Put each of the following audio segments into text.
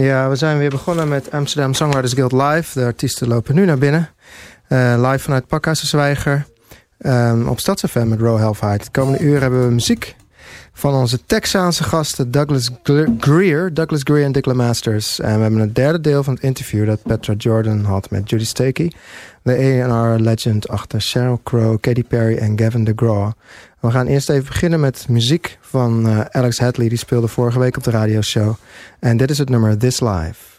Ja, we zijn weer begonnen met Amsterdam Songwriters Guild Live. De artiesten lopen nu naar binnen. Uh, live vanuit Pakhuis de Zwijger. Um, op StadsFM met Row Halfheid. De komende uur hebben we muziek van onze Texaanse gasten Douglas Greer, Douglas Greer en Dick Masters. En we hebben het derde deel van het interview dat Petra Jordan had met Judy Stakey. De A&R legend achter Sheryl Crow, Katy Perry en Gavin DeGraw. We gaan eerst even beginnen met muziek van uh, Alex Hadley. Die speelde vorige week op de radioshow. En dit is het nummer This Life.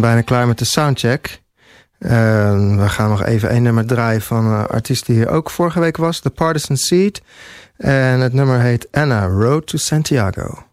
Zijn bijna klaar met de soundcheck. Uh, we gaan nog even één nummer draaien van een artiest die hier ook vorige week was. The Partisan Seed. En het nummer heet Anna, Road to Santiago.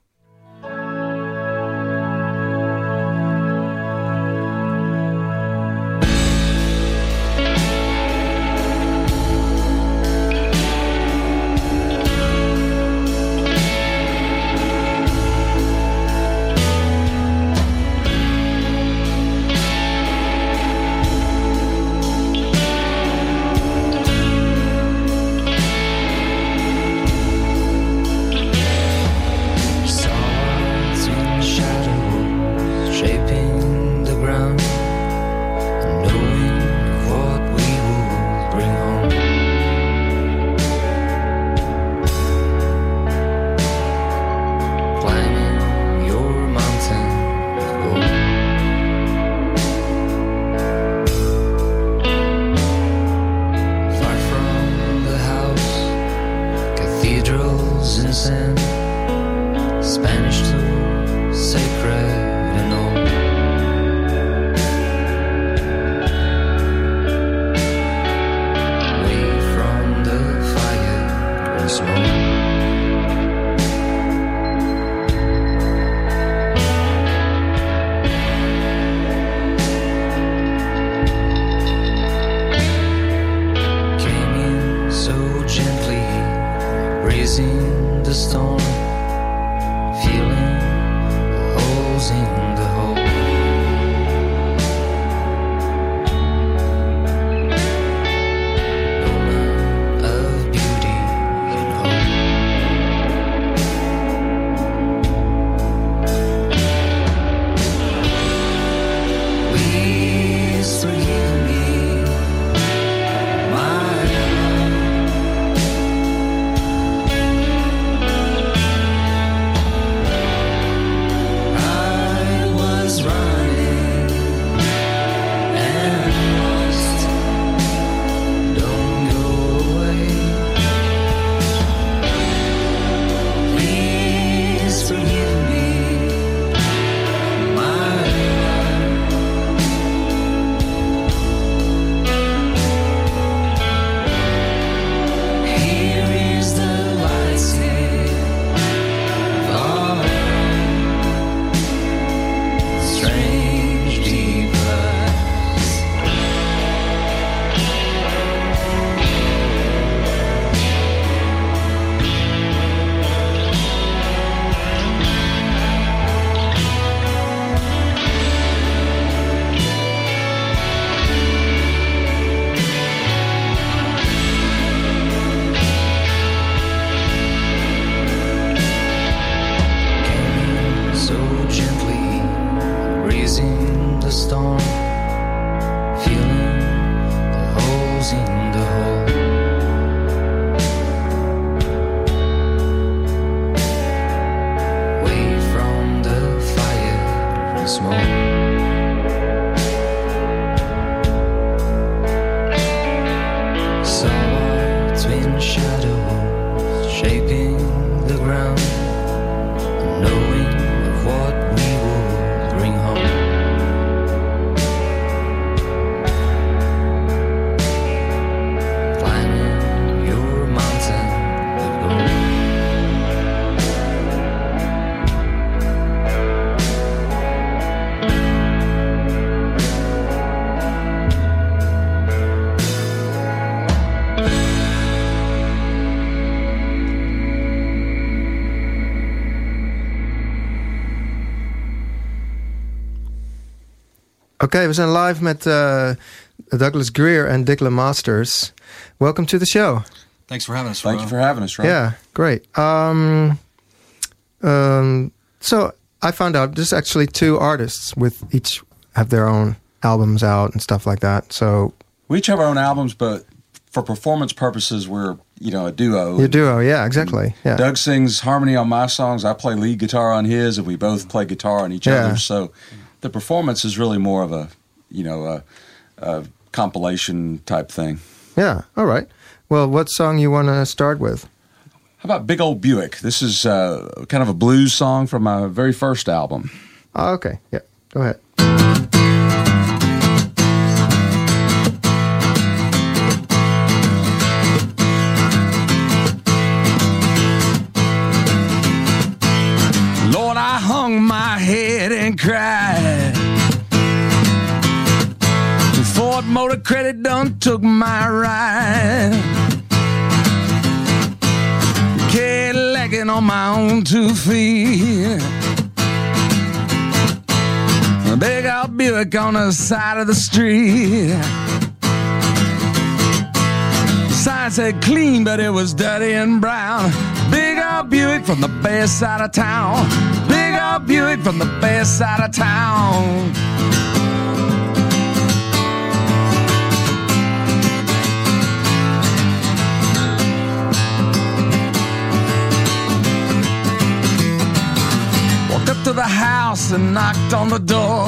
Okay, we zijn live met uh, Douglas Greer and Dick LeMasters. Welcome to the show. Thanks for having us. Thank you for having us, Ron. Yeah, great. Um, um, so I found out there's actually two artists with each have their own albums out and stuff like that. So we each have our own albums, but for performance purposes, we're you know a duo. A duo, yeah, exactly. Yeah. Doug sings harmony on my songs. I play lead guitar on his, and we both play guitar on each yeah. other. So the performance is really more of a you know a, a compilation type thing. Yeah. All right. Well, what song you want to start with? How about Big Old Buick? This is uh, kind of a blues song from my very first album. Ah, okay. Yeah. Go ahead. Lord, I hung my head and cried. Credit done took my ride. Cadillac on my own two feet. A big old Buick on the side of the street. Sign said clean, but it was dirty and brown. Big old Buick from the best side of town. Big old Buick from the best side of town. To the house and knocked on the door.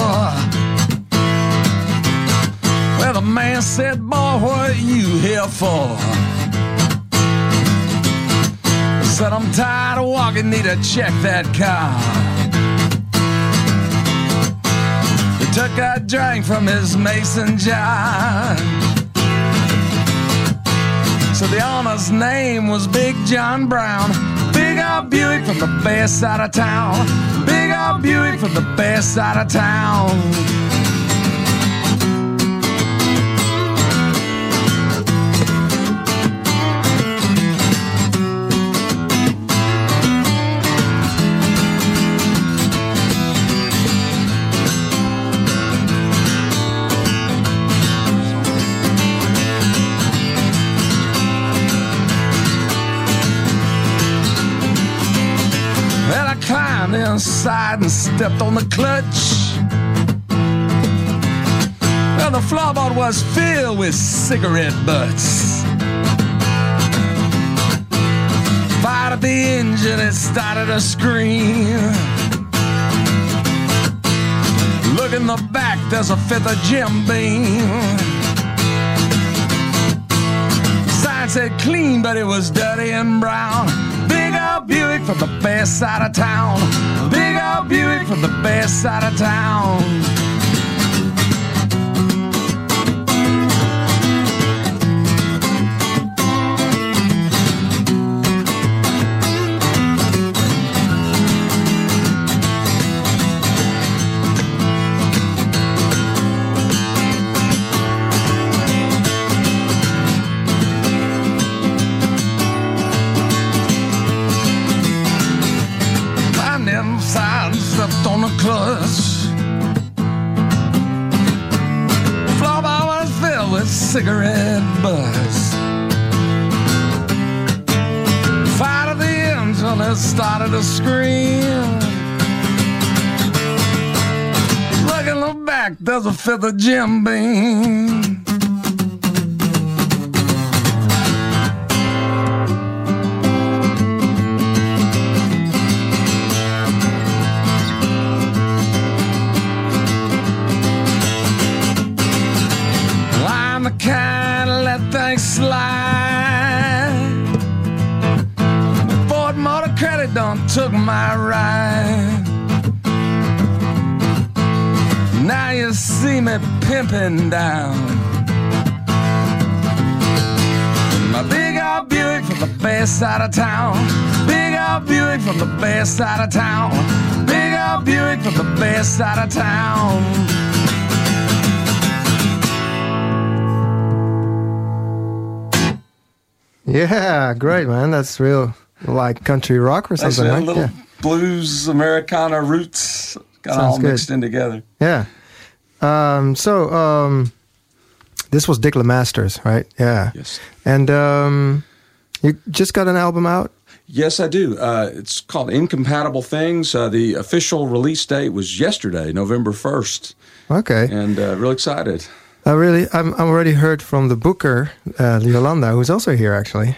Well, the man said, Boy, what are you here for? I said, I'm tired of walking, need to check that car. He took a drink from his mason jar. So the owner's name was Big John Brown. Old Buick from the best side of town. Big old Buick from the best side of town. Inside and stepped on the clutch. Well, the floorboard was filled with cigarette butts. Fired up the engine, it started to scream. Look in the back, there's a of Jim Beam. Sign said clean, but it was dirty and brown. Old Buick from the best side of town. Big old Buick from the best side of town. To scream. The back, a fifth of Jim Beam. Pimping down. My big old Buick from the best side of town. Big old Buick from the best side of town. Big old Buick from the best side of town. Yeah, great, man. That's real like country rock or something, right? little Yeah. blues, Americana roots, Sounds all good. mixed in together. Yeah. Um, so um, this was Dick LeMasters, right? Yeah. Yes. And um, you just got an album out? Yes, I do. Uh, it's called Incompatible Things. Uh, the official release date was yesterday, November 1st, Okay. and uh, real excited. I really, I'm, I'm already heard from the booker, uh, Yolanda, who's also here actually,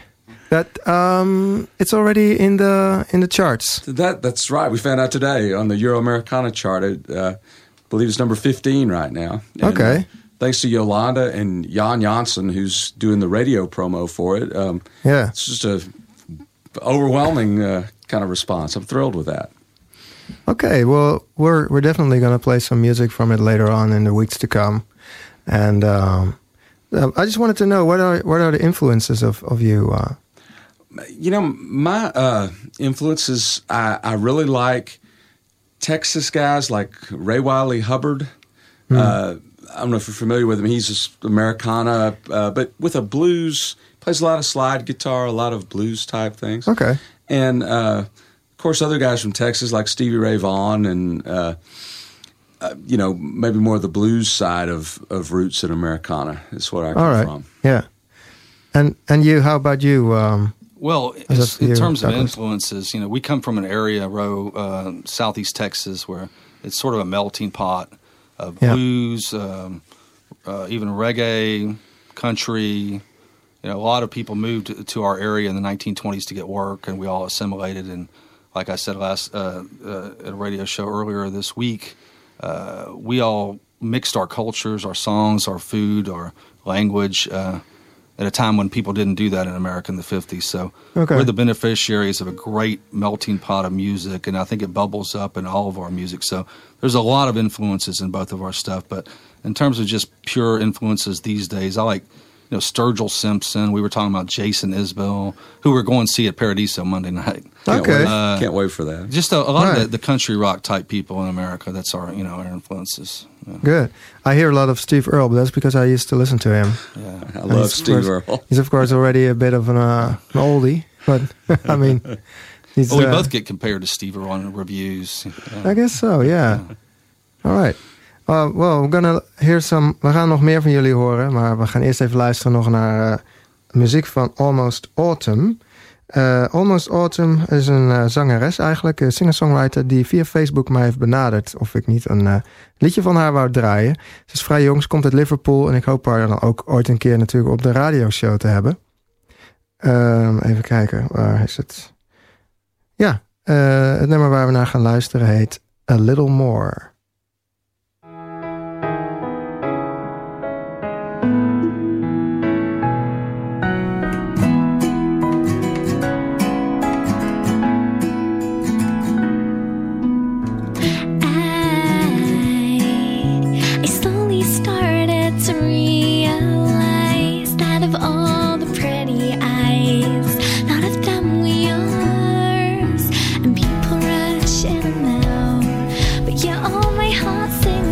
that um, it's already in the in the charts. That That's right. We found out today on the Euro Americana chart. It, uh, believe it's number 15 right now. And, Okay. uh, thanks to Yolanda and Jan Janssen, who's doing the radio promo for it. Um, Yeah. it's just a overwhelming uh, kind of response. I'm thrilled with that. Okay. Well, we're we're definitely gonna play some music from it later on in the weeks to come, and um, uh, I just wanted to know what are what are the influences of of you? Uh, You know, my uh, influences, I, I really like Texas guys like Ray Wylie Hubbard. Hmm. Uh, I don't know if you're familiar with him. He's just Americana, uh, but with a blues. Plays a lot of slide guitar, a lot of blues type things. Okay. And uh, of course, other guys from Texas like Stevie Ray Vaughan and. Uh, uh, you know, maybe more of the blues side of, of roots in Americana is what I come All right. from. Yeah. And and you? How about you? Um, Well, in terms of influences, you know, we come from an area, Row, uh, southeast Texas, where it's sort of a melting pot of Yeah. blues, um, uh, even reggae, country. You know, a lot of people moved to our area in the 1920s to get work, and we all assimilated. And like I said last uh, uh, at a radio show earlier this week, uh, we all mixed our cultures, our songs, our food, our language. At a time when people didn't do that in America in the 50s. So Okay. we're the beneficiaries of a great melting pot of music, and I think it bubbles up in all of our music. So there's a lot of influences in both of our stuff. But in terms of just pure influences these days, I like you know Sturgill Simpson. We were talking about Jason Isbell, who we're going to see at Paradiso Monday night. Can't Okay. Wait, Uh, can't wait for that. Just a, a lot Right. of the, the country rock type people in America. That's our you know our influences. Yeah. good. I hear a lot of Steve Earle, but that's because I used to listen to him. yeah. I And love Steve course- Earle. He's of course already a bit of an, uh, an oldie, but I mean, he's. Well, we uh, both get compared to Steve Earle in reviews. Yeah. I guess so, yeah. All right. Some. We gaan nog meer van jullie horen, maar we gaan eerst even luisteren nog naar eh, muziek van Almost Autumn. Eh, Almost Autumn is een eh, zangeres eigenlijk, een singer-songwriter die via Facebook mij heeft benaderd of ik niet een liedje van haar wou draaien. Ze is vrij jong, ze komt uit Liverpool en ik hoop haar dan ook ooit een keer natuurlijk op de radioshow te hebben. Ehm, even kijken, waar is het? Ja, het nummer waar we naar gaan luisteren heet A Little More. nothing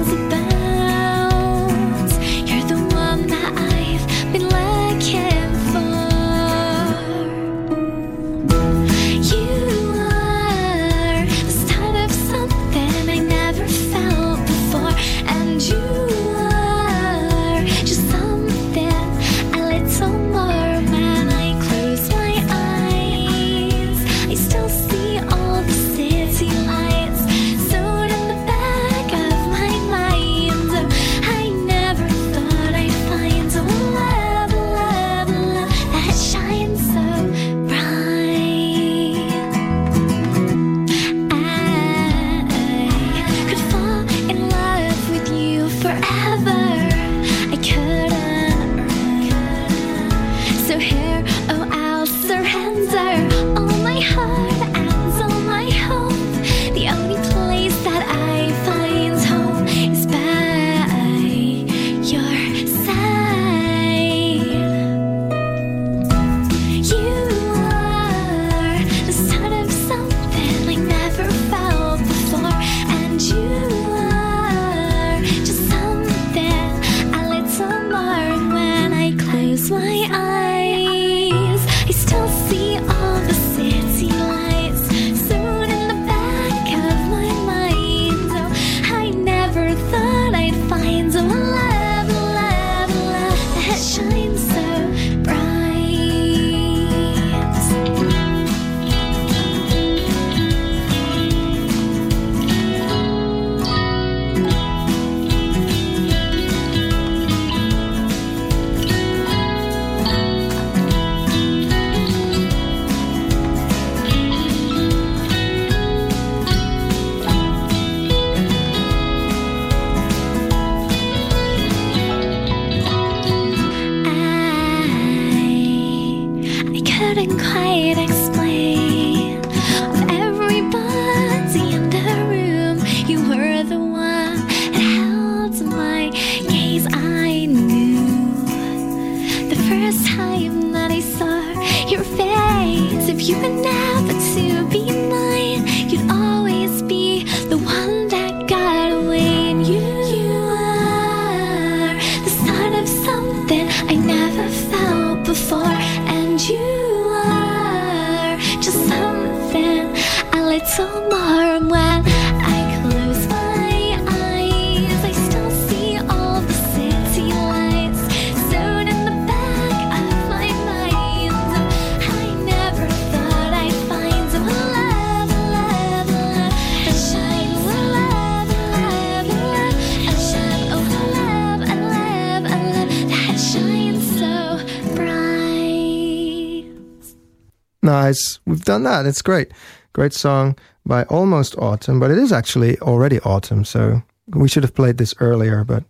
done that. It's great. Great song by Almost Autumn, but it is actually already autumn, so we should have played this earlier. But,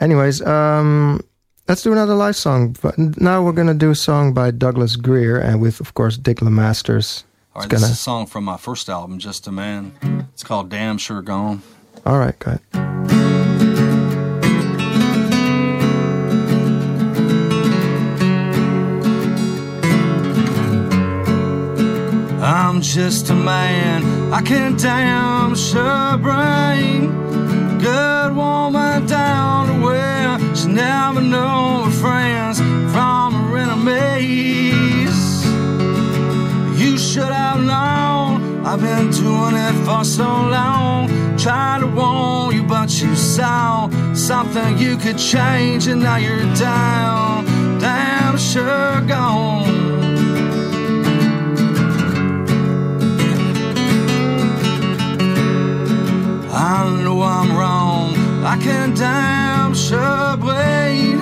anyways, um, let's do another live song. But now we're gonna do a song by Douglas Greer and with, of course, Dick LeMasters. All right, gonna- this is a song from my first album, Just a Man. It's called Damn Sure Gone. All right, go ahead. I'm just a man, I can damn sure bring good woman down to where she never know her friends from her enemies. You should have known I've been doing it for so long. Trying to warn you, but you saw something you could change, and now you're down, damn sure gone. I know I'm wrong. I can damn sure bleed.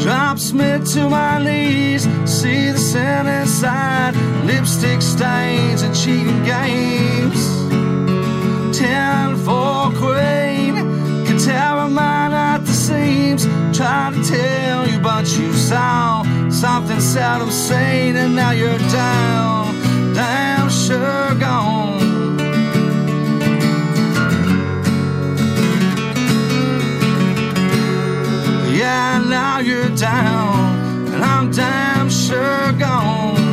Drops me to my knees. See the sin inside. Lipstick stains and cheating games. Ten for queen. Can tear my mind at the seams. Trying to tell you, but you saw something seldom seen, and now you're down. Damn sure gone. Yeah, now you're down, and I'm damn sure gone.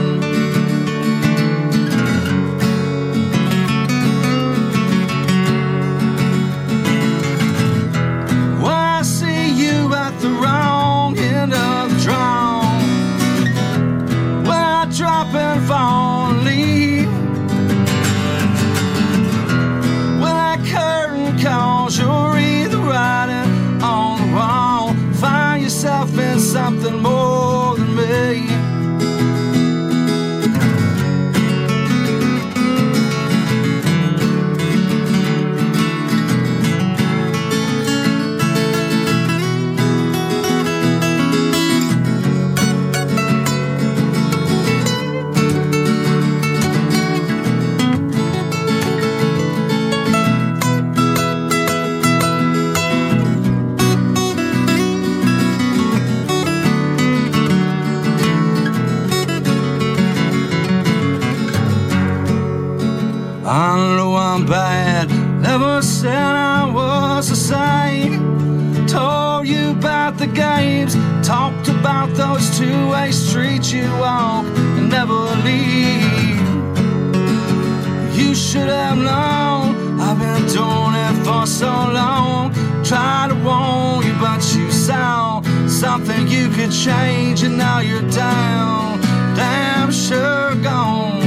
Something you could change, and now you're down, damn sure gone.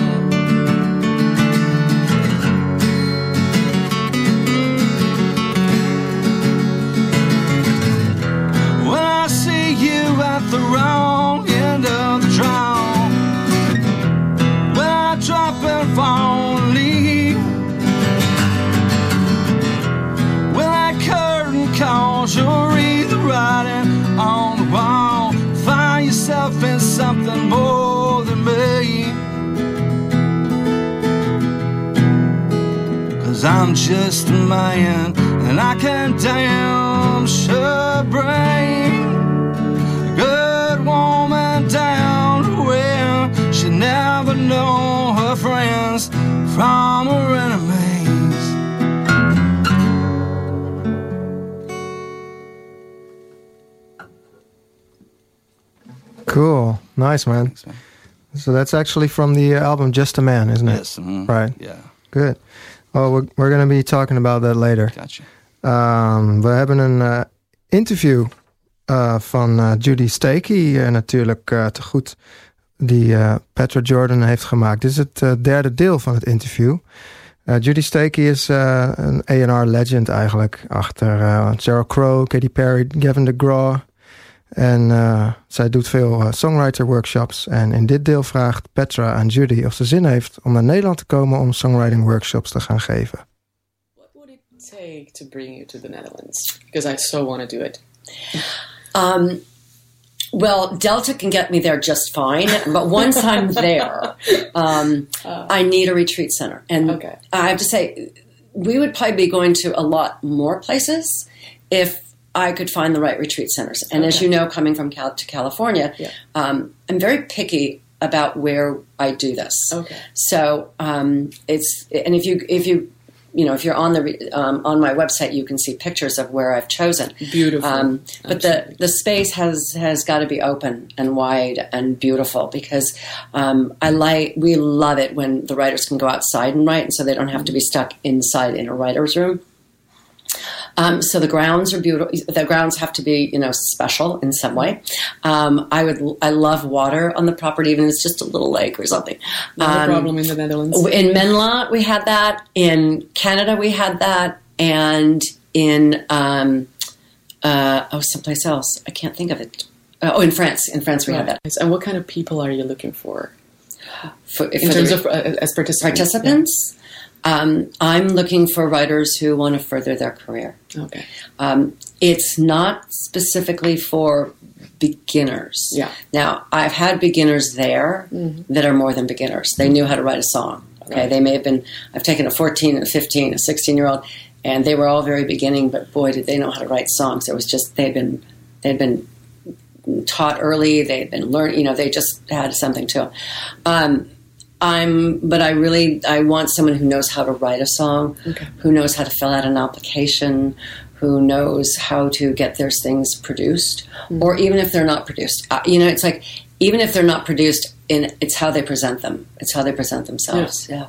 When I see you at the wrong just a man, and I can damn sure bring a good woman down to where she never know her friends from her enemies. Cool. Nice, man. So that's actually from the album Just a Man, isn't it? Yes. mhm. Right. Yeah. Good. Well, we're, we're going to be talking about that later. Gotcha. Um, we hebben een eh, interview eh, van eh, Judy Stakey natuurlijk te goed. Die Petra Jordan heeft gemaakt. Dit is het derde deel van het interview. Judy Stakey is een A&R legend eigenlijk. Achter Sheryl Crow, Katy Perry, Gavin DeGraw. En eh, zij doet veel eh, songwriter workshops. En in dit deel vraagt Petra aan Judy of ze zin heeft om naar Nederland te komen om songwriting workshops te gaan geven. What would it take to bring you to the Netherlands? Because I so want to do it. Um, Well, Delta can get me there just fine, but once I'm there, um, I need a retreat center. And Okay. I have to say, we would probably be going to a lot more places if I could find the right retreat centers. And as you know, coming from Cal- to California, Yeah. um, I'm very picky about where I do this. Okay. So um, it's and if you if you you know if you're on the um, on my website, you can see pictures of where I've chosen. Beautiful. Um, but the the space has has got to be open and wide and beautiful because um, I like we love it when the writers can go outside and write, and so they don't have to be stuck inside in a writer's room. Um, so the grounds are beautiful. The grounds have to be, you know, special in some way. Um, I would, I love water on the property, even if it's just a little lake or something. no Um, problem in the Netherlands. in Menla, we had that. In Canada, we had that, and in um, uh, oh, someplace else. I can't think of it. Uh, oh, in France. In France, we had that. And what kind of people are you looking for For, in terms of uh, as participants? participants, um, I'm looking for writers who want to further their career. Okay. Um, it's not specifically for beginners. Yeah. Now, I've had beginners there that are more than beginners. They knew how to write a song. Okay. Right. They may have been, I've taken a 14, a 15, a 16 year old, and they were all very beginning, but boy, did they know how to write songs. It was just, they'd been, they'd been taught early. They'd been learned, you know, they just had something to them. Um, I'm, but I really, I want someone who knows how to write a song, Okay. who knows how to fill out an application, who knows how to get their things produced, or even if they're not produced. Uh, you know, it's like even if they're not produced, in it's how they present them. It's how they present themselves. Yeah,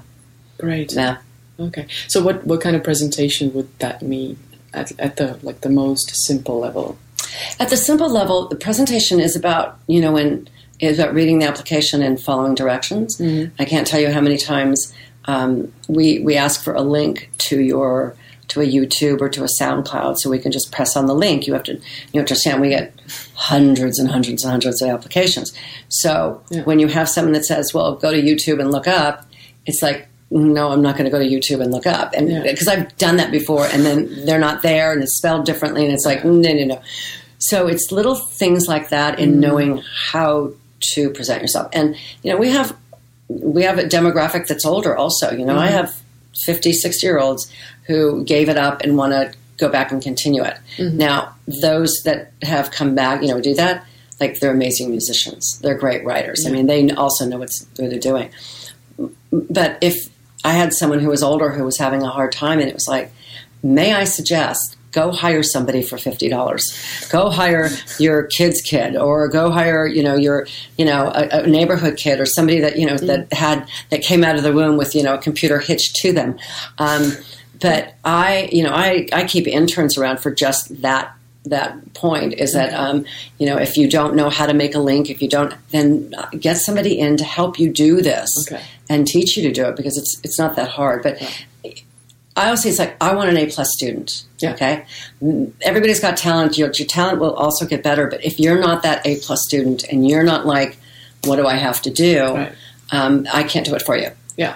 Great. yeah. Okay. So what what kind of presentation would that mean at, at the like the most simple level? At the simple level, the presentation is about you know when is about reading the application and following directions. I can't tell you how many times um, we we ask for a link to your to a YouTube or to a SoundCloud, so we can just press on the link. You have to you understand we get hundreds and hundreds and hundreds of applications. So Yeah. when you have someone that says, "Well, go to YouTube and look up," it's like. No, I'm not going to go to YouTube and look up, and Yeah. because I've done that before, and then they're not there, and it's spelled differently, and it's like no, no, no. So it's little things like that in knowing how to present yourself. And you know, we have we have a demographic that's older also. You know, I mm-hmm. have 50, 60 year olds who gave it up and want to go back and continue it. Mm-hmm. Now, those that have come back, you know, do that, like they're amazing musicians. They're great writers. I mean, they also know what's, what they're doing. But if I had someone who was older who was having a hard time and it was like, may I suggest go hire somebody for fifty dollars. Go hire your kid's kid, or go hire you know your you know a, a neighborhood kid, or somebody that you know that had that came out of the womb with you know a computer hitched to them. Um, but I you know I I keep interns around for just that that point is that um, you know if you don't know how to make a link if you don't then get somebody in to help you do this Okay. and teach you to do it because it's it's not that hard but I always say it's like I want an A plus student. Yeah. Okay, Mm, everybody's got talent. Your, your talent will also get better, but if you're not that A plus student and you're not like, what do I have to do? Right. Um, I can't do it for you. Yeah.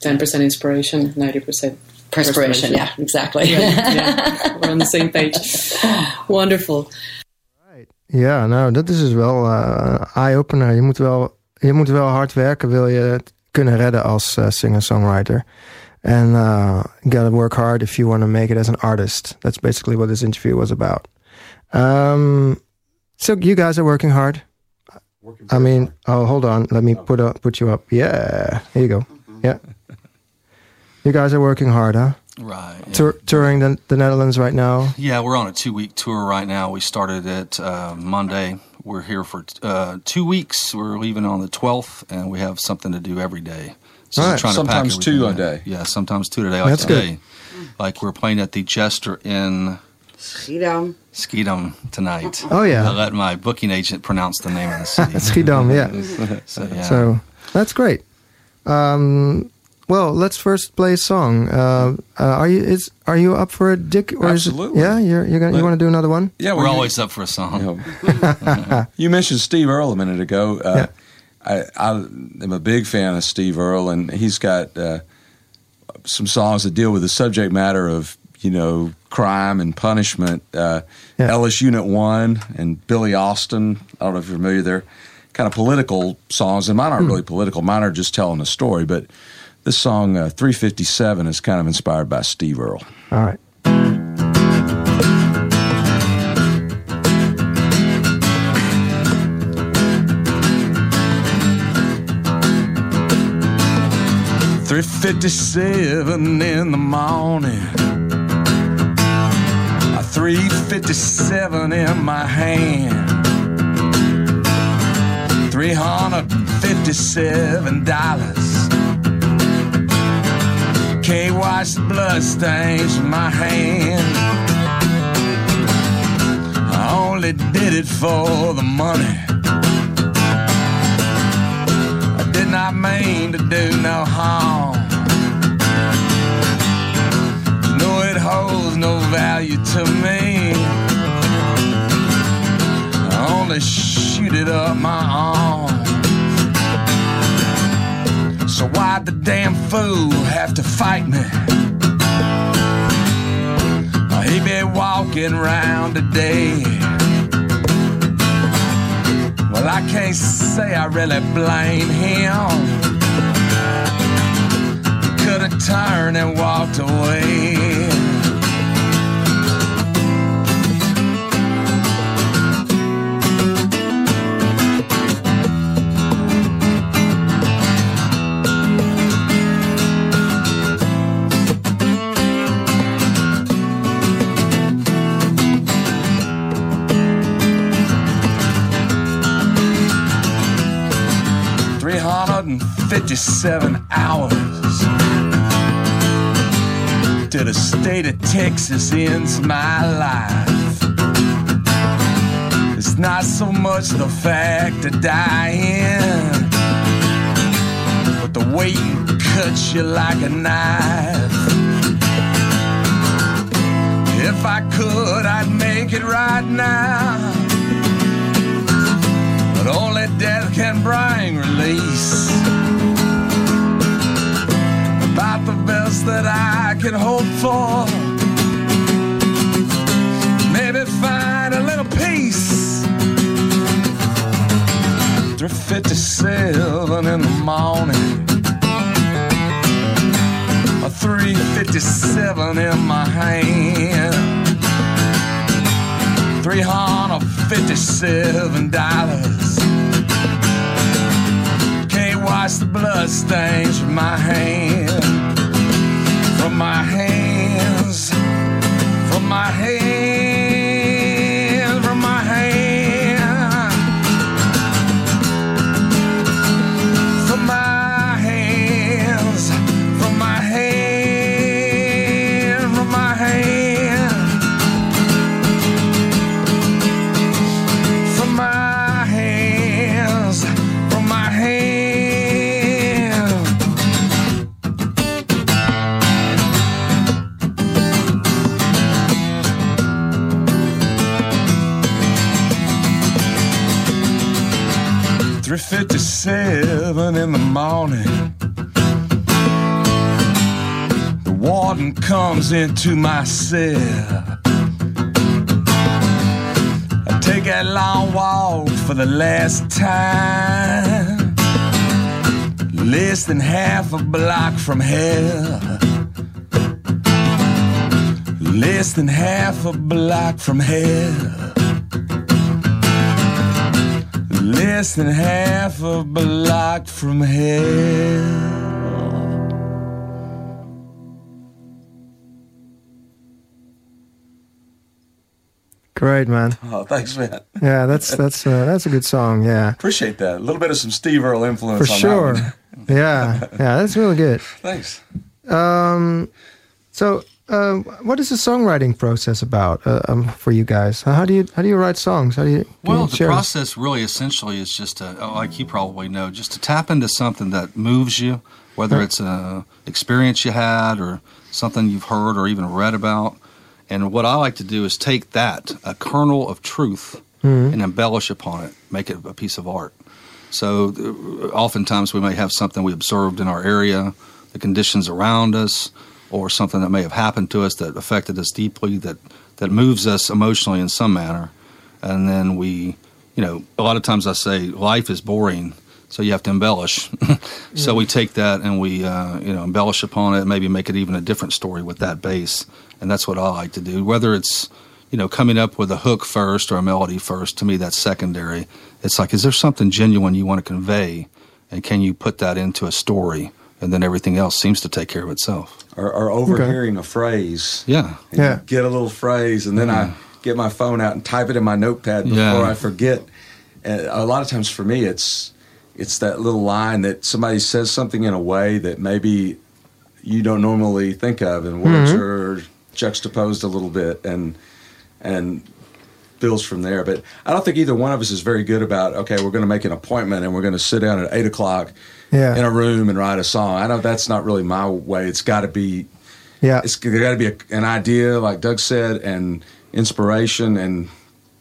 Ten percent inspiration, ninety percent Perspiration. Perspiration. Yeah, exactly. yeah, yeah. We're on the same page. Wonderful. Right. Ja, nou, dat is dus wel eh eye-opener. Je moet wel, je moet wel hard werken, wil je het kunnen redden als eh, singer-songwriter. And uh, you gotta work hard if you want to make it as an artist. That's basically what this interview was about. Um, so you guys are working hard. I mean, oh, hold on. Let me put up, put you up. Yeah, here you go. Yeah. You guys are working hard, huh? Right. yeah. Tour, touring the, the Netherlands right now. Yeah, we're on a two week tour right now. We started it uh, Monday. We're here for uh, two weeks. We're leaving on the 12th, and we have something to do every day. So right. trying to pack Sometimes two a day. Yeah, sometimes two a day. Like That's good. today. Like we're playing at the Jester in Schiedam. Skeetum tonight. Oh, yeah. I let my booking agent pronounce the name of the city. Schiedam, yeah. so, yeah. So that's great. Um, well, let's first play a song. Uh, uh, are you is are you up for it, Dick? Or Is Absolutely. it, yeah, you're you're gonna you want to do another one? Yeah, we're well, you- always up for a song. You, know, you mentioned Steve Earle a minute ago. Uh, I, I am a big fan of Steve Earle, and he's got uh, some songs that deal with the subject matter of you know, crime and punishment. Uh, Yeah. Ellis Unit One and Billy Austin. I don't know if you're familiar. They're kind of political songs, and mine aren't really political. Mine are just telling a story. But this song, uh, 357, is kind of inspired by Steve Earle. All right. Three fifty-seven in the morning. A three fifty-seven in my hand. Three hundred and fifty-seven dollars. Can't wash the blood stains from my hand. I only did it for the money. Not mean to do no harm. No, it holds no value to me. I only shoot it up my arm. So why'd the damn fool have to fight me? He be walking round today. Well, I can't say I really blame him. Could have turned and walked away. Seven hours to the state of Texas ends my life. It's not so much the fact that I am, but the way you cut you like a knife. If I could, I'd make it right now. But only death can bring release. Best that I can hope for. Maybe find a little peace. 357 in the morning. A 357 in my hand. Three hundred fifty-seven dollars. Can't wash the blood stains from my hand, my hands, from my hands, fifty-seven in the morning. The warden comes into my cell. I take that long walk for the last time. Less than half a block from hell. Less than half a block from hell. Less than half a block from hell. Great, man. Oh, thanks, man. Yeah, that's that's uh, that's a good song. Yeah, Appreciate that. A little bit of some Steve Earle influence for on sure. yeah, yeah, that's really good. Thanks. Um, so, uh, what is the songwriting process about uh, um, for you guys? How do you how do you write songs? How do you, Well, you the process really essentially is just to, oh, like you probably know, just to tap into something that moves you, whether Right. it's an experience you had or something you've heard or even read about. And what I like to do is take that, a kernel of truth, and embellish upon it, make it a piece of art. So uh, oftentimes we may have something we observed in our area, the conditions around us, or something that may have happened to us that affected us deeply, that that moves us emotionally in some manner, and then we, you know, a lot of times I say life is boring, so you have to embellish. so we take that and we, uh, you know, embellish upon it, maybe make it even a different story with that base, and that's what I like to do. Whether it's you know, coming up with a hook first or a melody first, to me that's secondary. It's like, is there something genuine you want to convey? And can you put that into a story? And then everything else seems to take care of itself. Or, or overhearing a phrase. Yeah. Yeah. Get a little phrase, and then I get my phone out and type it in my notepad before Yeah. I forget. And a lot of times for me, it's it's that little line that somebody says something in a way that maybe you don't normally think of, and words mm-hmm. are juxtaposed a little bit, and and builds from there. But I don't think either one of us is very good about okay, we're going to make an appointment and we're going to sit down at eight o'clock Yeah. in a room and write a song. I know that's not really my way. It's got to be Yeah. it's there got to be a, an idea, like Doug said, and inspiration, and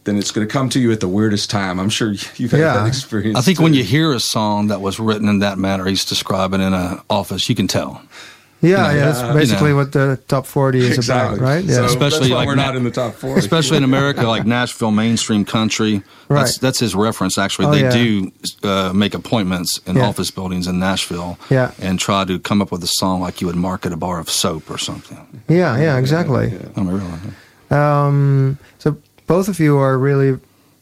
then it's going to come to you at the weirdest time. I'm sure you've had Yeah. that experience. I think when you hear a song that was written in that manner, he's describing in an office, you can tell. Yeah, yeah, that's Yeah. basically You know. what the top 40 is exactly about, right? Yeah. So Especially that's why like we're not in the top four, Especially in America, like Nashville mainstream country. That's, Right. that's his reference, actually. Oh, they yeah. do uh, make appointments in Yeah. office buildings in Nashville Yeah. and try to come up with a song like you would market a bar of soap or something. yeah, yeah, exactly. I mean, really. Um, so both of you are really,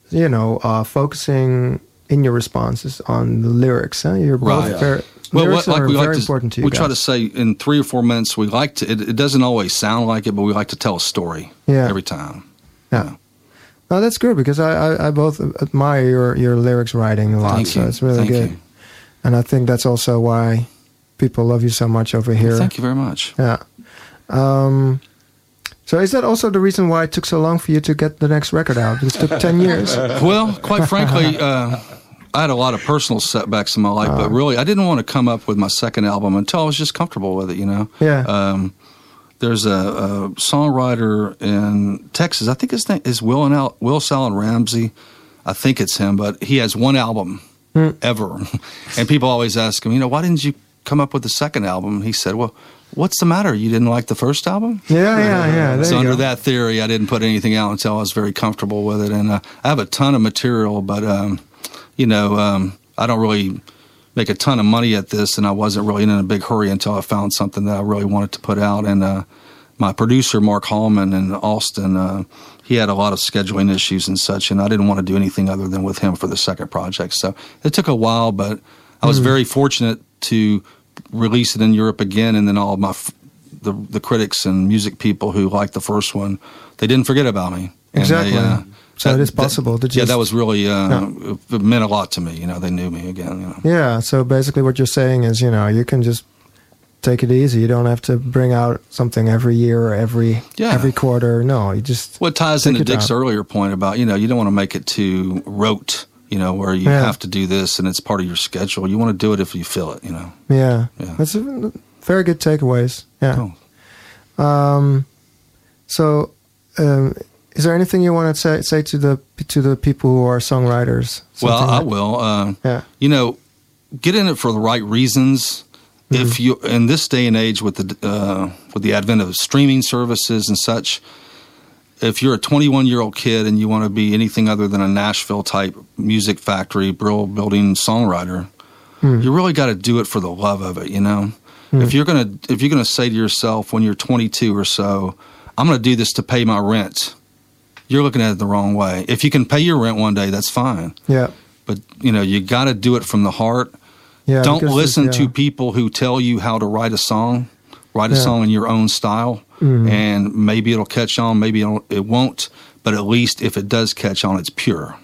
you know, uh, focusing in your responses on the lyrics. Huh? You're both Right. very, Well, lyrics what, like are we very like to, important to you we guys. try to say in three or four minutes, we like to. It, it doesn't always sound like it, but we like to tell a story Yeah. every time. Yeah. No, that's good because I, I, I both admire your, your lyrics writing a lot. Thank so you. it's really Thank good. you. And I think that's also why people love you so much over here. Thank you very much. Yeah. Um, so is that also the reason why it took so long for you to get the next record out? It took 10 years. Well, quite frankly, uh, I had a lot of personal setbacks in my life, Uh-huh. but really, I didn't want to come up with my second album until I was just comfortable with it. You know. Yeah. Um, there's a, a songwriter in Texas. I think his name is Will and Al, Willis Alan Ramsey. I think it's him, but he has one album Hmm. ever, and people always ask him, you know, why didn't you come up with the second album? He said, well. What's the matter? You didn't like the first album? Yeah, yeah, yeah. There so under go. that theory, I didn't put anything out until I was very comfortable with it, and uh, I have a ton of material, but um, you know, um, I don't really make a ton of money at this, and I wasn't really in a big hurry until I found something that I really wanted to put out. And uh, my producer, Mark Hallman in Austin, uh, he had a lot of scheduling issues and such, and I didn't want to do anything other than with him for the second project. So it took a while, but I was very fortunate to release it in Europe again, and then all of my f- the the critics and music people who liked the first one, they didn't forget about me. Exactly. They, uh, So it is possible to yeah, that was really uh, Yeah. it meant a lot to me. You know, they knew me again. You know. Yeah, so basically what you're saying is, you know, you can just take it easy. You don't have to bring out something every year or every Yeah. every quarter. No, you just What ties into Dick's time. earlier point about you know you don't want to make it too rote. You know, where you Yeah. have to do this and it's part of your schedule. You want to do it if you feel it. You know. yeah. Yeah. That's a, very good takeaways. Yeah. Cool. Um, so, um, is there anything you want to say say to the to the people who are songwriters? Well, I like- will. Uh, Yeah. You know, get in it for the right reasons. Mm-hmm. If you in this day and age with the uh, with the advent of streaming services and such, if you're a 21 year old kid and you want to be anything other than a Nashville type music factory, brill building songwriter, Hmm. you really got to do it for the love of it. You know, if you're gonna if you're gonna say to yourself when you're 22 or so, I'm gonna do this to pay my rent. You're looking at it the wrong way. If you can pay your rent one day, that's fine. Yeah. But you know, you got to do it from the heart. Yeah. Don't listen it's- to people who tell you how to write a song. Write a Yeah. song in your own style, Mm-hmm. and maybe it'll catch on. Maybe it'll, it won't. But at least if it does catch on, it's pure.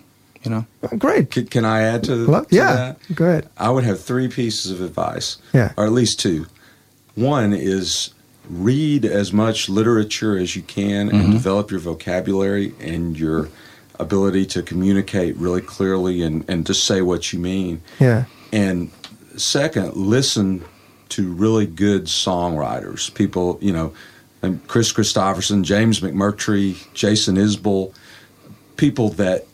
You know. Great. Can, can I add to, Lo- to yeah. that? Go ahead. I would have three pieces of advice, Yeah. or at least two. One is read as much literature as you can and mm-hmm. develop your vocabulary and your ability to communicate really clearly and, and just say what you mean. Yeah. And second, listen to really good songwriters. People, you know, and Kris Kristofferson, James McMurtry, Jason Isbell, people that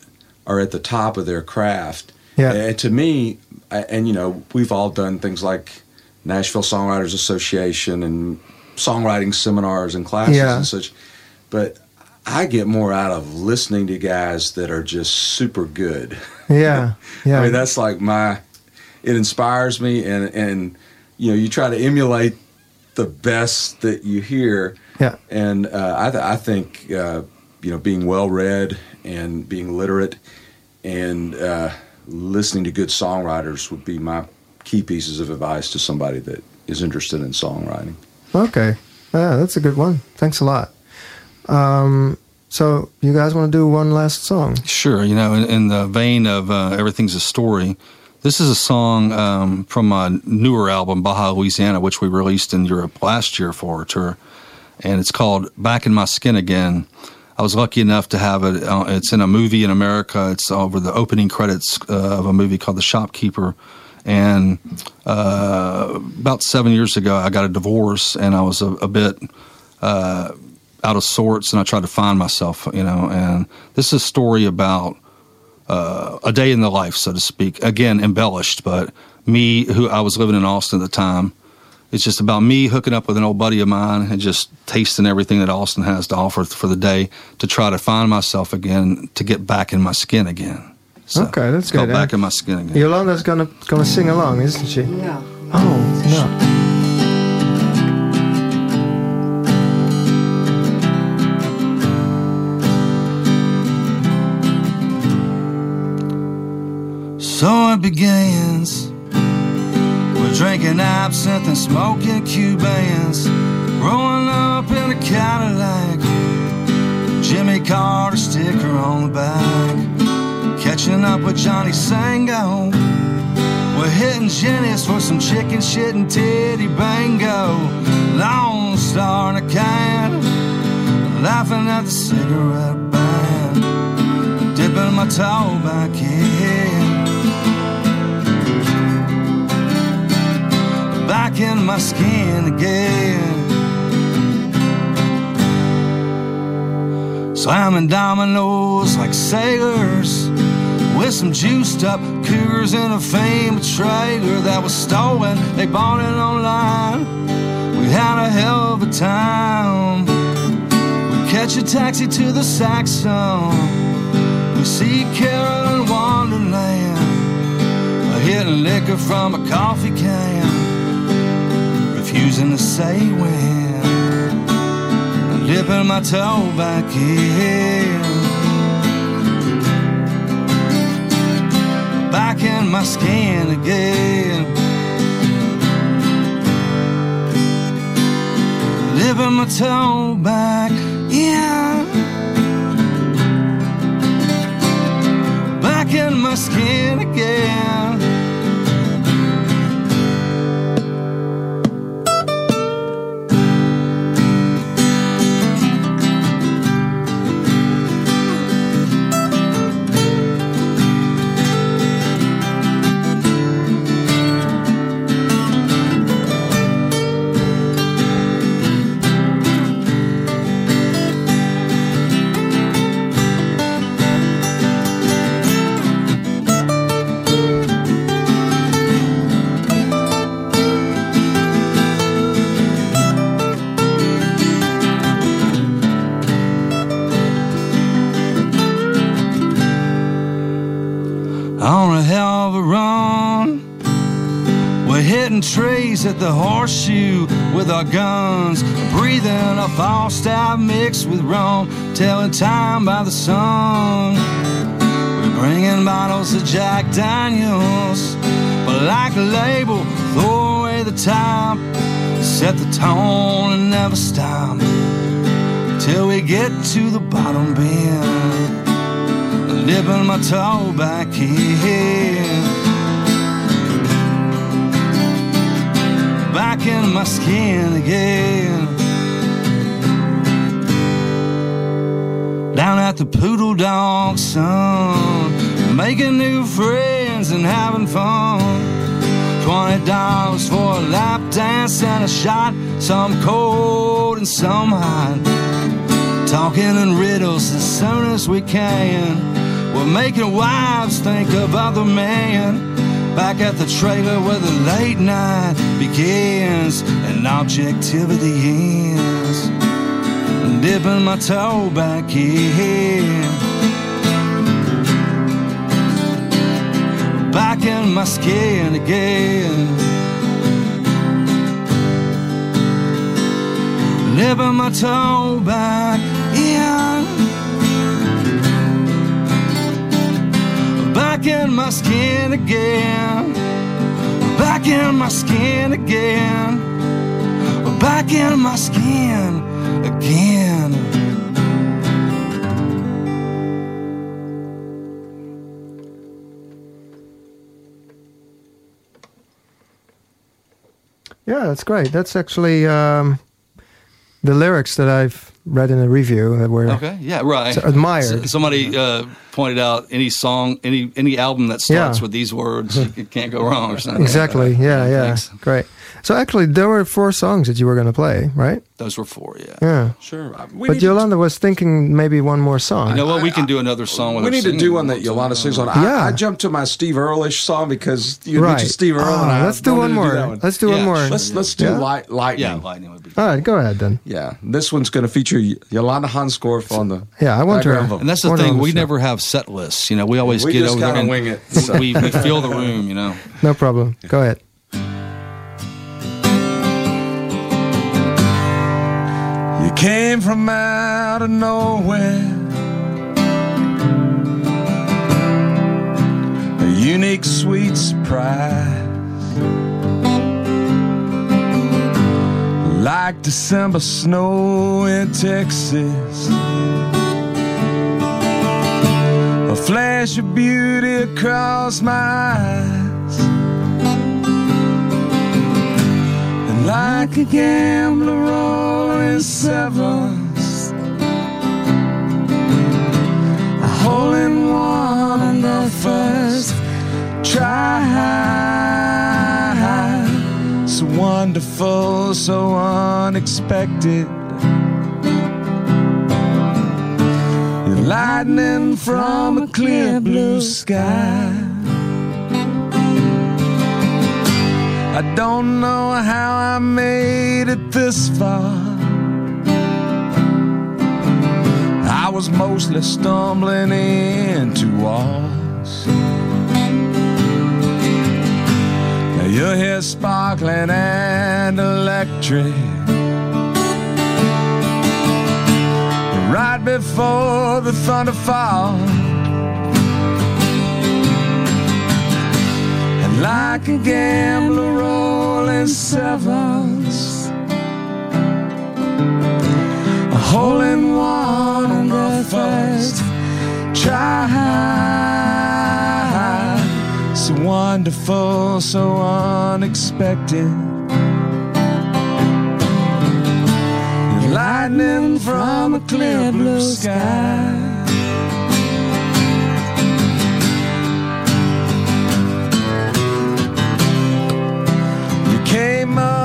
are at the top of their craft. Yeah. And to me, and you know, we've all done things like Nashville Songwriters Association and songwriting seminars and classes Yeah. and such, but I get more out of listening to guys that are just super good. Yeah, yeah. I mean, that's like my. It inspires me, and and you know, you try to emulate the best that you hear. Yeah. And uh, I th- I think uh, you know being well read and being literate and uh, listening to good songwriters would be my key pieces of advice to somebody that is interested in songwriting. Okay. Yeah, that's a good one. Thanks a lot. Um, so you guys want to do one last song? Sure. You know, in, in the vein of uh, Everything's a Story, this is a song um, from my newer album, Baja Louisiana, which we released in Europe last year for our tour. And it's called Back in My Skin Again. I was lucky enough to have it. Uh, it's in a movie in America. It's over the opening credits uh, of a movie called The Shopkeeper. And uh, about seven years ago, I got a divorce, and I was a, a bit uh, out of sorts, and I tried to find myself. You know, and this is a story about uh, a day in the life, so to speak. Again, embellished, but me, who I was living in Austin at the time. It's just about me hooking up with an old buddy of mine and just tasting everything that Austin has to offer for the day to try to find myself again, to get back in my skin again. So, Okay, that's it's called good, Back eh? in my skin again. Yolanda's gonna gonna sing along, isn't she? No. Oh no. So it begins. We're drinking absinthe and smoking Cubans. Rolling up in a Cadillac. Jimmy Carter sticker on the back. Catching up with Johnny Sango. We're hitting Jenny's for some chicken shit and titty bango. Lone Star in a can. Laughing at the cigarette band. Dipping my toe back in. back in my skin again. Slamming dominoes like sailors with some juiced up cougars in a famed trailer that was stolen. They bought it online. We had a hell of a time. We catch a taxi to the Saxon. We see Carolyn Wonderland. Hitting liquor from a coffee can refusing to say when. Dipping my toe back in. Back in my skin again. Dipping my toe back in. Back in my skin again. Our guns, breathing a false Falstaff mixed with rum, telling time by the sun. We're bringing bottles of Jack Daniels, but like a label, throw away the top, set the tone and never stop till we get to the bottom bin dipping my toe back in. Back in my skin again. Down at the Poodle Dog, son, making new friends and having fun. Twenty dollars for a lap dance and a shot, some cold and some hot. Talking in riddles as soon as we can. We're making wives think of other men. Back at the trailer where the late night begins. And objectivity is. Dipping my toe back here. Back in my skin again. Dipping my toe back Back in my skin again. Back in my skin again. Back in my skin again. Yeah, that's great. That's actually um, the lyrics that I've read in a review that were Okay, yeah, right. Admired. Somebody uh, pointed out any song, any any album that starts Yeah. with these words, you can't go wrong or something. exactly. Yeah, yeah, Thanks. great. So actually, there were four songs that you were going to play, right? Those were four, yeah. Yeah. Sure. We But need to- Yolanda was thinking maybe one more song. You know what? We can do another song. With we need to do one that Yolanda sings on. I, Yeah. I jumped to my Steve Earlish song because you right. mentioned Steve Earle. Oh, ah, and I let's do wanted one more. that one. let's do one more. Let's let's do Yeah? light, lightning. Yeah, lightning would be. All right, go ahead then. Yeah, this one's going to feature Y- Yolanda Hanskorf on the. Yeah, I want her- background. And that's the thing. We show. never have set lists. You know, we always We get over there kinda and wing it. we, we fill the room. You know. No problem. Go ahead. You came from out of nowhere. A unique, sweet surprise. Like December snow in Texas. A flash of beauty across my eyes. And like a gambler sevens, a hole in one on the first try. So wonderful, so unexpected. You're lightning from a clear blue sky. I don't know how I made it this far. Was mostly stumbling into walls. Now you're here sparkling and electric. Right before the thunder falls. And like a gambler rolling sevens, a hole in one first try. So wonderful, so unexpected. Lightning from a clear blue sky. You came up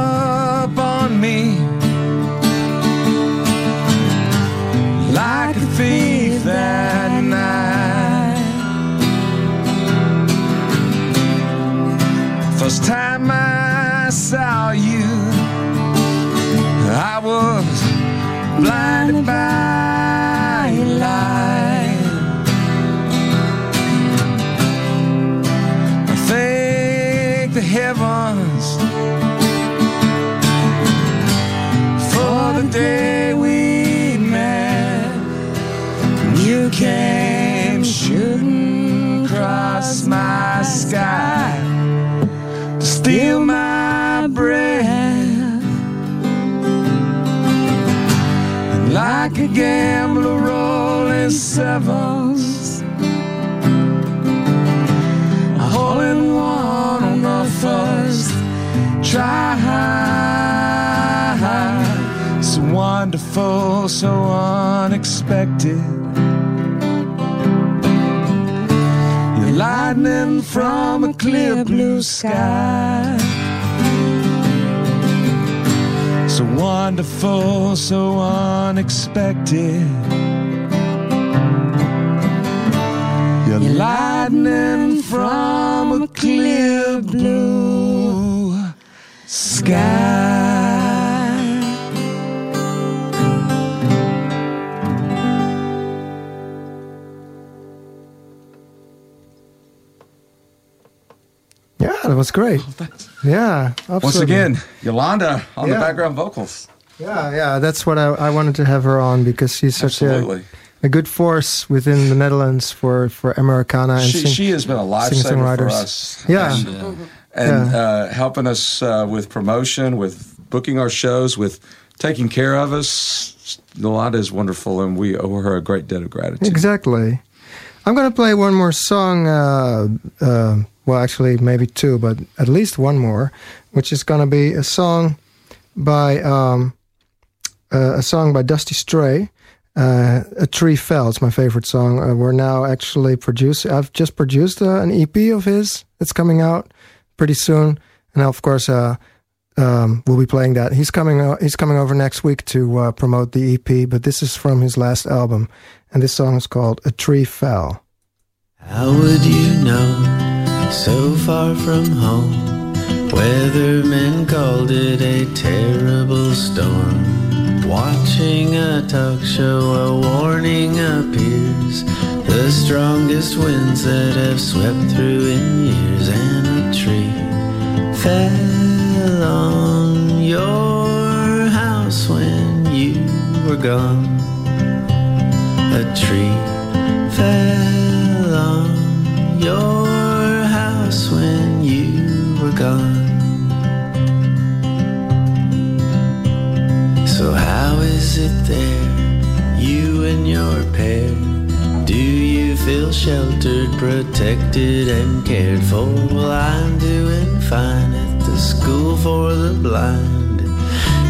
thief that night. First time I saw you, I was blinded by light. I thank the heavens for the day gambler rolling sevens, a hole in one on the first try. So wonderful, so unexpected. You're lightning from a clear blue sky. So wonderful, so unexpected. You're lightning from a clear blue sky. Yeah, that was great. Oh, yeah, absolutely. Once again, Yolanda on the background vocals. Yeah, yeah, that's what I, I wanted to have her on because she's such a, Absolutely. a good force within the Netherlands for, for Americana and She, sing- she has been a lifesaver for singer-songwriters. us. Yeah. And, Yeah. and Yeah. uh, helping us uh, with promotion, with booking our shows, with taking care of us. Yolanda is wonderful, and we owe her a great debt of gratitude. Exactly. I'm going to play one more song. Uh, uh, well, actually, maybe two, but at least one more, which is going to be a song by um, uh, a song by Dusty Stray. Uh, a tree fell. It's my favorite song. Uh, we're now actually producing. I've just produced uh, an EP of his. It's coming out pretty soon, and of course, uh, um, we'll be playing that. He's coming. He's coming over next week to uh, promote the EP. But this is from his last album, and this song is called "A Tree Fell." How would you know, so far from home? Weathermen called it a terrible storm. Watching a talk show, a warning appears. The strongest winds that have swept through in years, and a tree fell on your house when you were gone. A tree feel sheltered, protected, and cared for? Well, I'm doing fine at the school for the blind.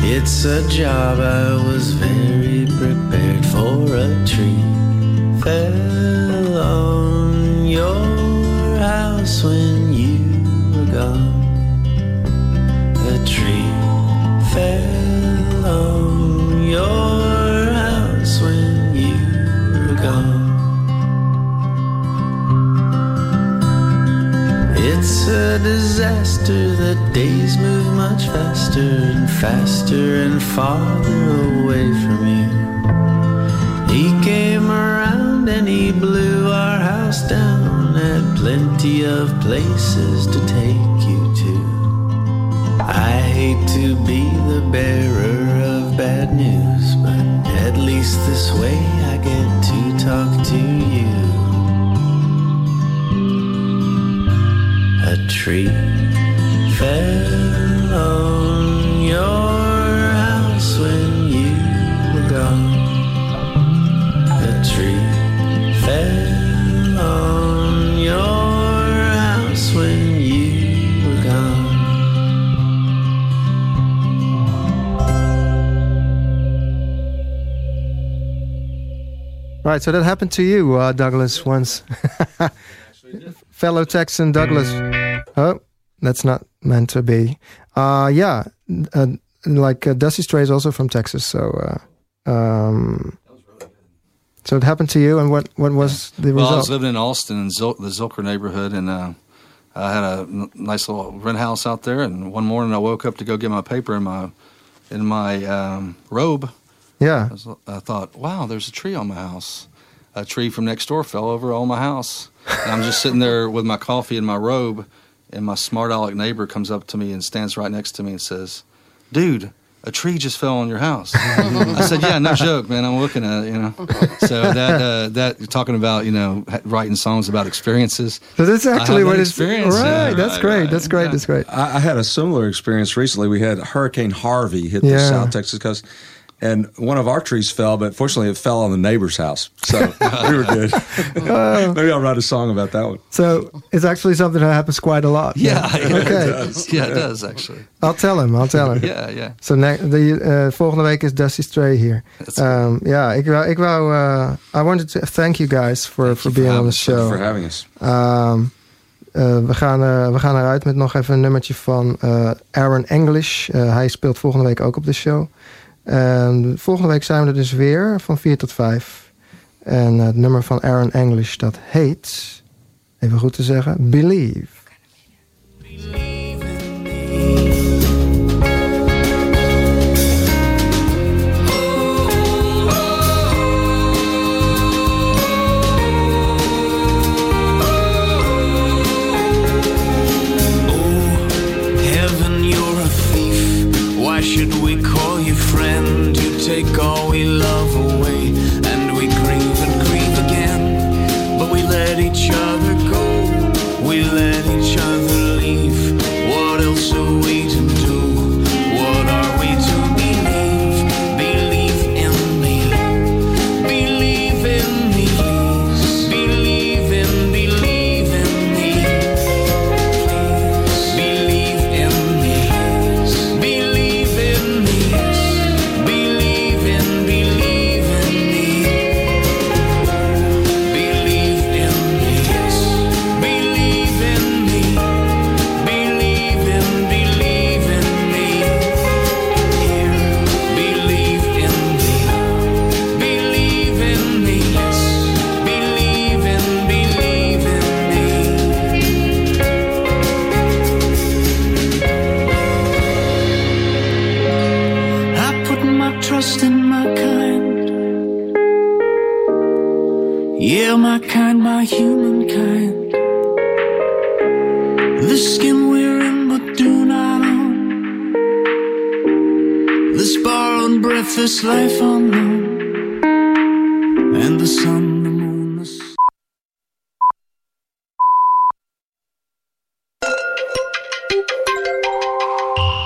It's a job I was very prepared for. A tree fell on your house when you were gone. A tree fell on your It's a disaster. The days move much faster and faster and farther away from you. He came around and he blew our house down. Had plenty of places to take you to. I hate to be the bearer of bad news, but at least this way I get to talk to you. Tree fell on your house when you were gone. A tree fell on your house when you were gone. Right, so that happened to you, uh, Douglas, once. Fellow Texan Douglas. Oh, that's not meant to be. Uh, yeah, uh, like uh, Dusty Stray is also from Texas, so. Uh, um, so it happened to you, and what, what was the result? Well, I result? was living in Austin in Zil- the Zilker neighborhood, and uh, I had a n- nice little rent house out there. And one morning, I woke up to go get my paper in my in my um, robe. yeah, I, was, I thought, wow, there's a tree on my house. A tree from next door fell over on my house, and I'm just sitting there with my coffee in my robe, and my smart aleck neighbor comes up to me and stands right next to me and says, "Dude." A tree just fell on your house. I said, "Yeah, no joke, man. I'm looking at it, you know." So that uh, that you're talking about, you know, writing songs about experiences. so that's actually that what it's. experience, Right, yeah, that's great. right, That's great. yeah. That's great. I, I had a similar experience recently. We had Hurricane Harvey hit the South Texas coast, and one of our trees fell, but fortunately it fell on the neighbor's house. So we were good. Oh. Maybe I'll write a song about that one. So it's actually something that happens quite a lot. Yeah, yeah, Okay. it does. Yeah, it does actually. I'll tell him. I'll tell him. Yeah, yeah. So the, uh, volgende week is Dusty Stray hier. That's Um, ja, ik wou, ik wou uh, I wanted to thank you guys for, for being on the show. For having us. Um, uh, we, gaan, uh, we gaan eruit met nog even een nummertje van uh, Aaron English. Uh, hij speelt volgende week ook op de show. En volgende week zijn we er dus weer van 4 tot 5. En het nummer van Aaron English dat heet, even goed te zeggen, Believe.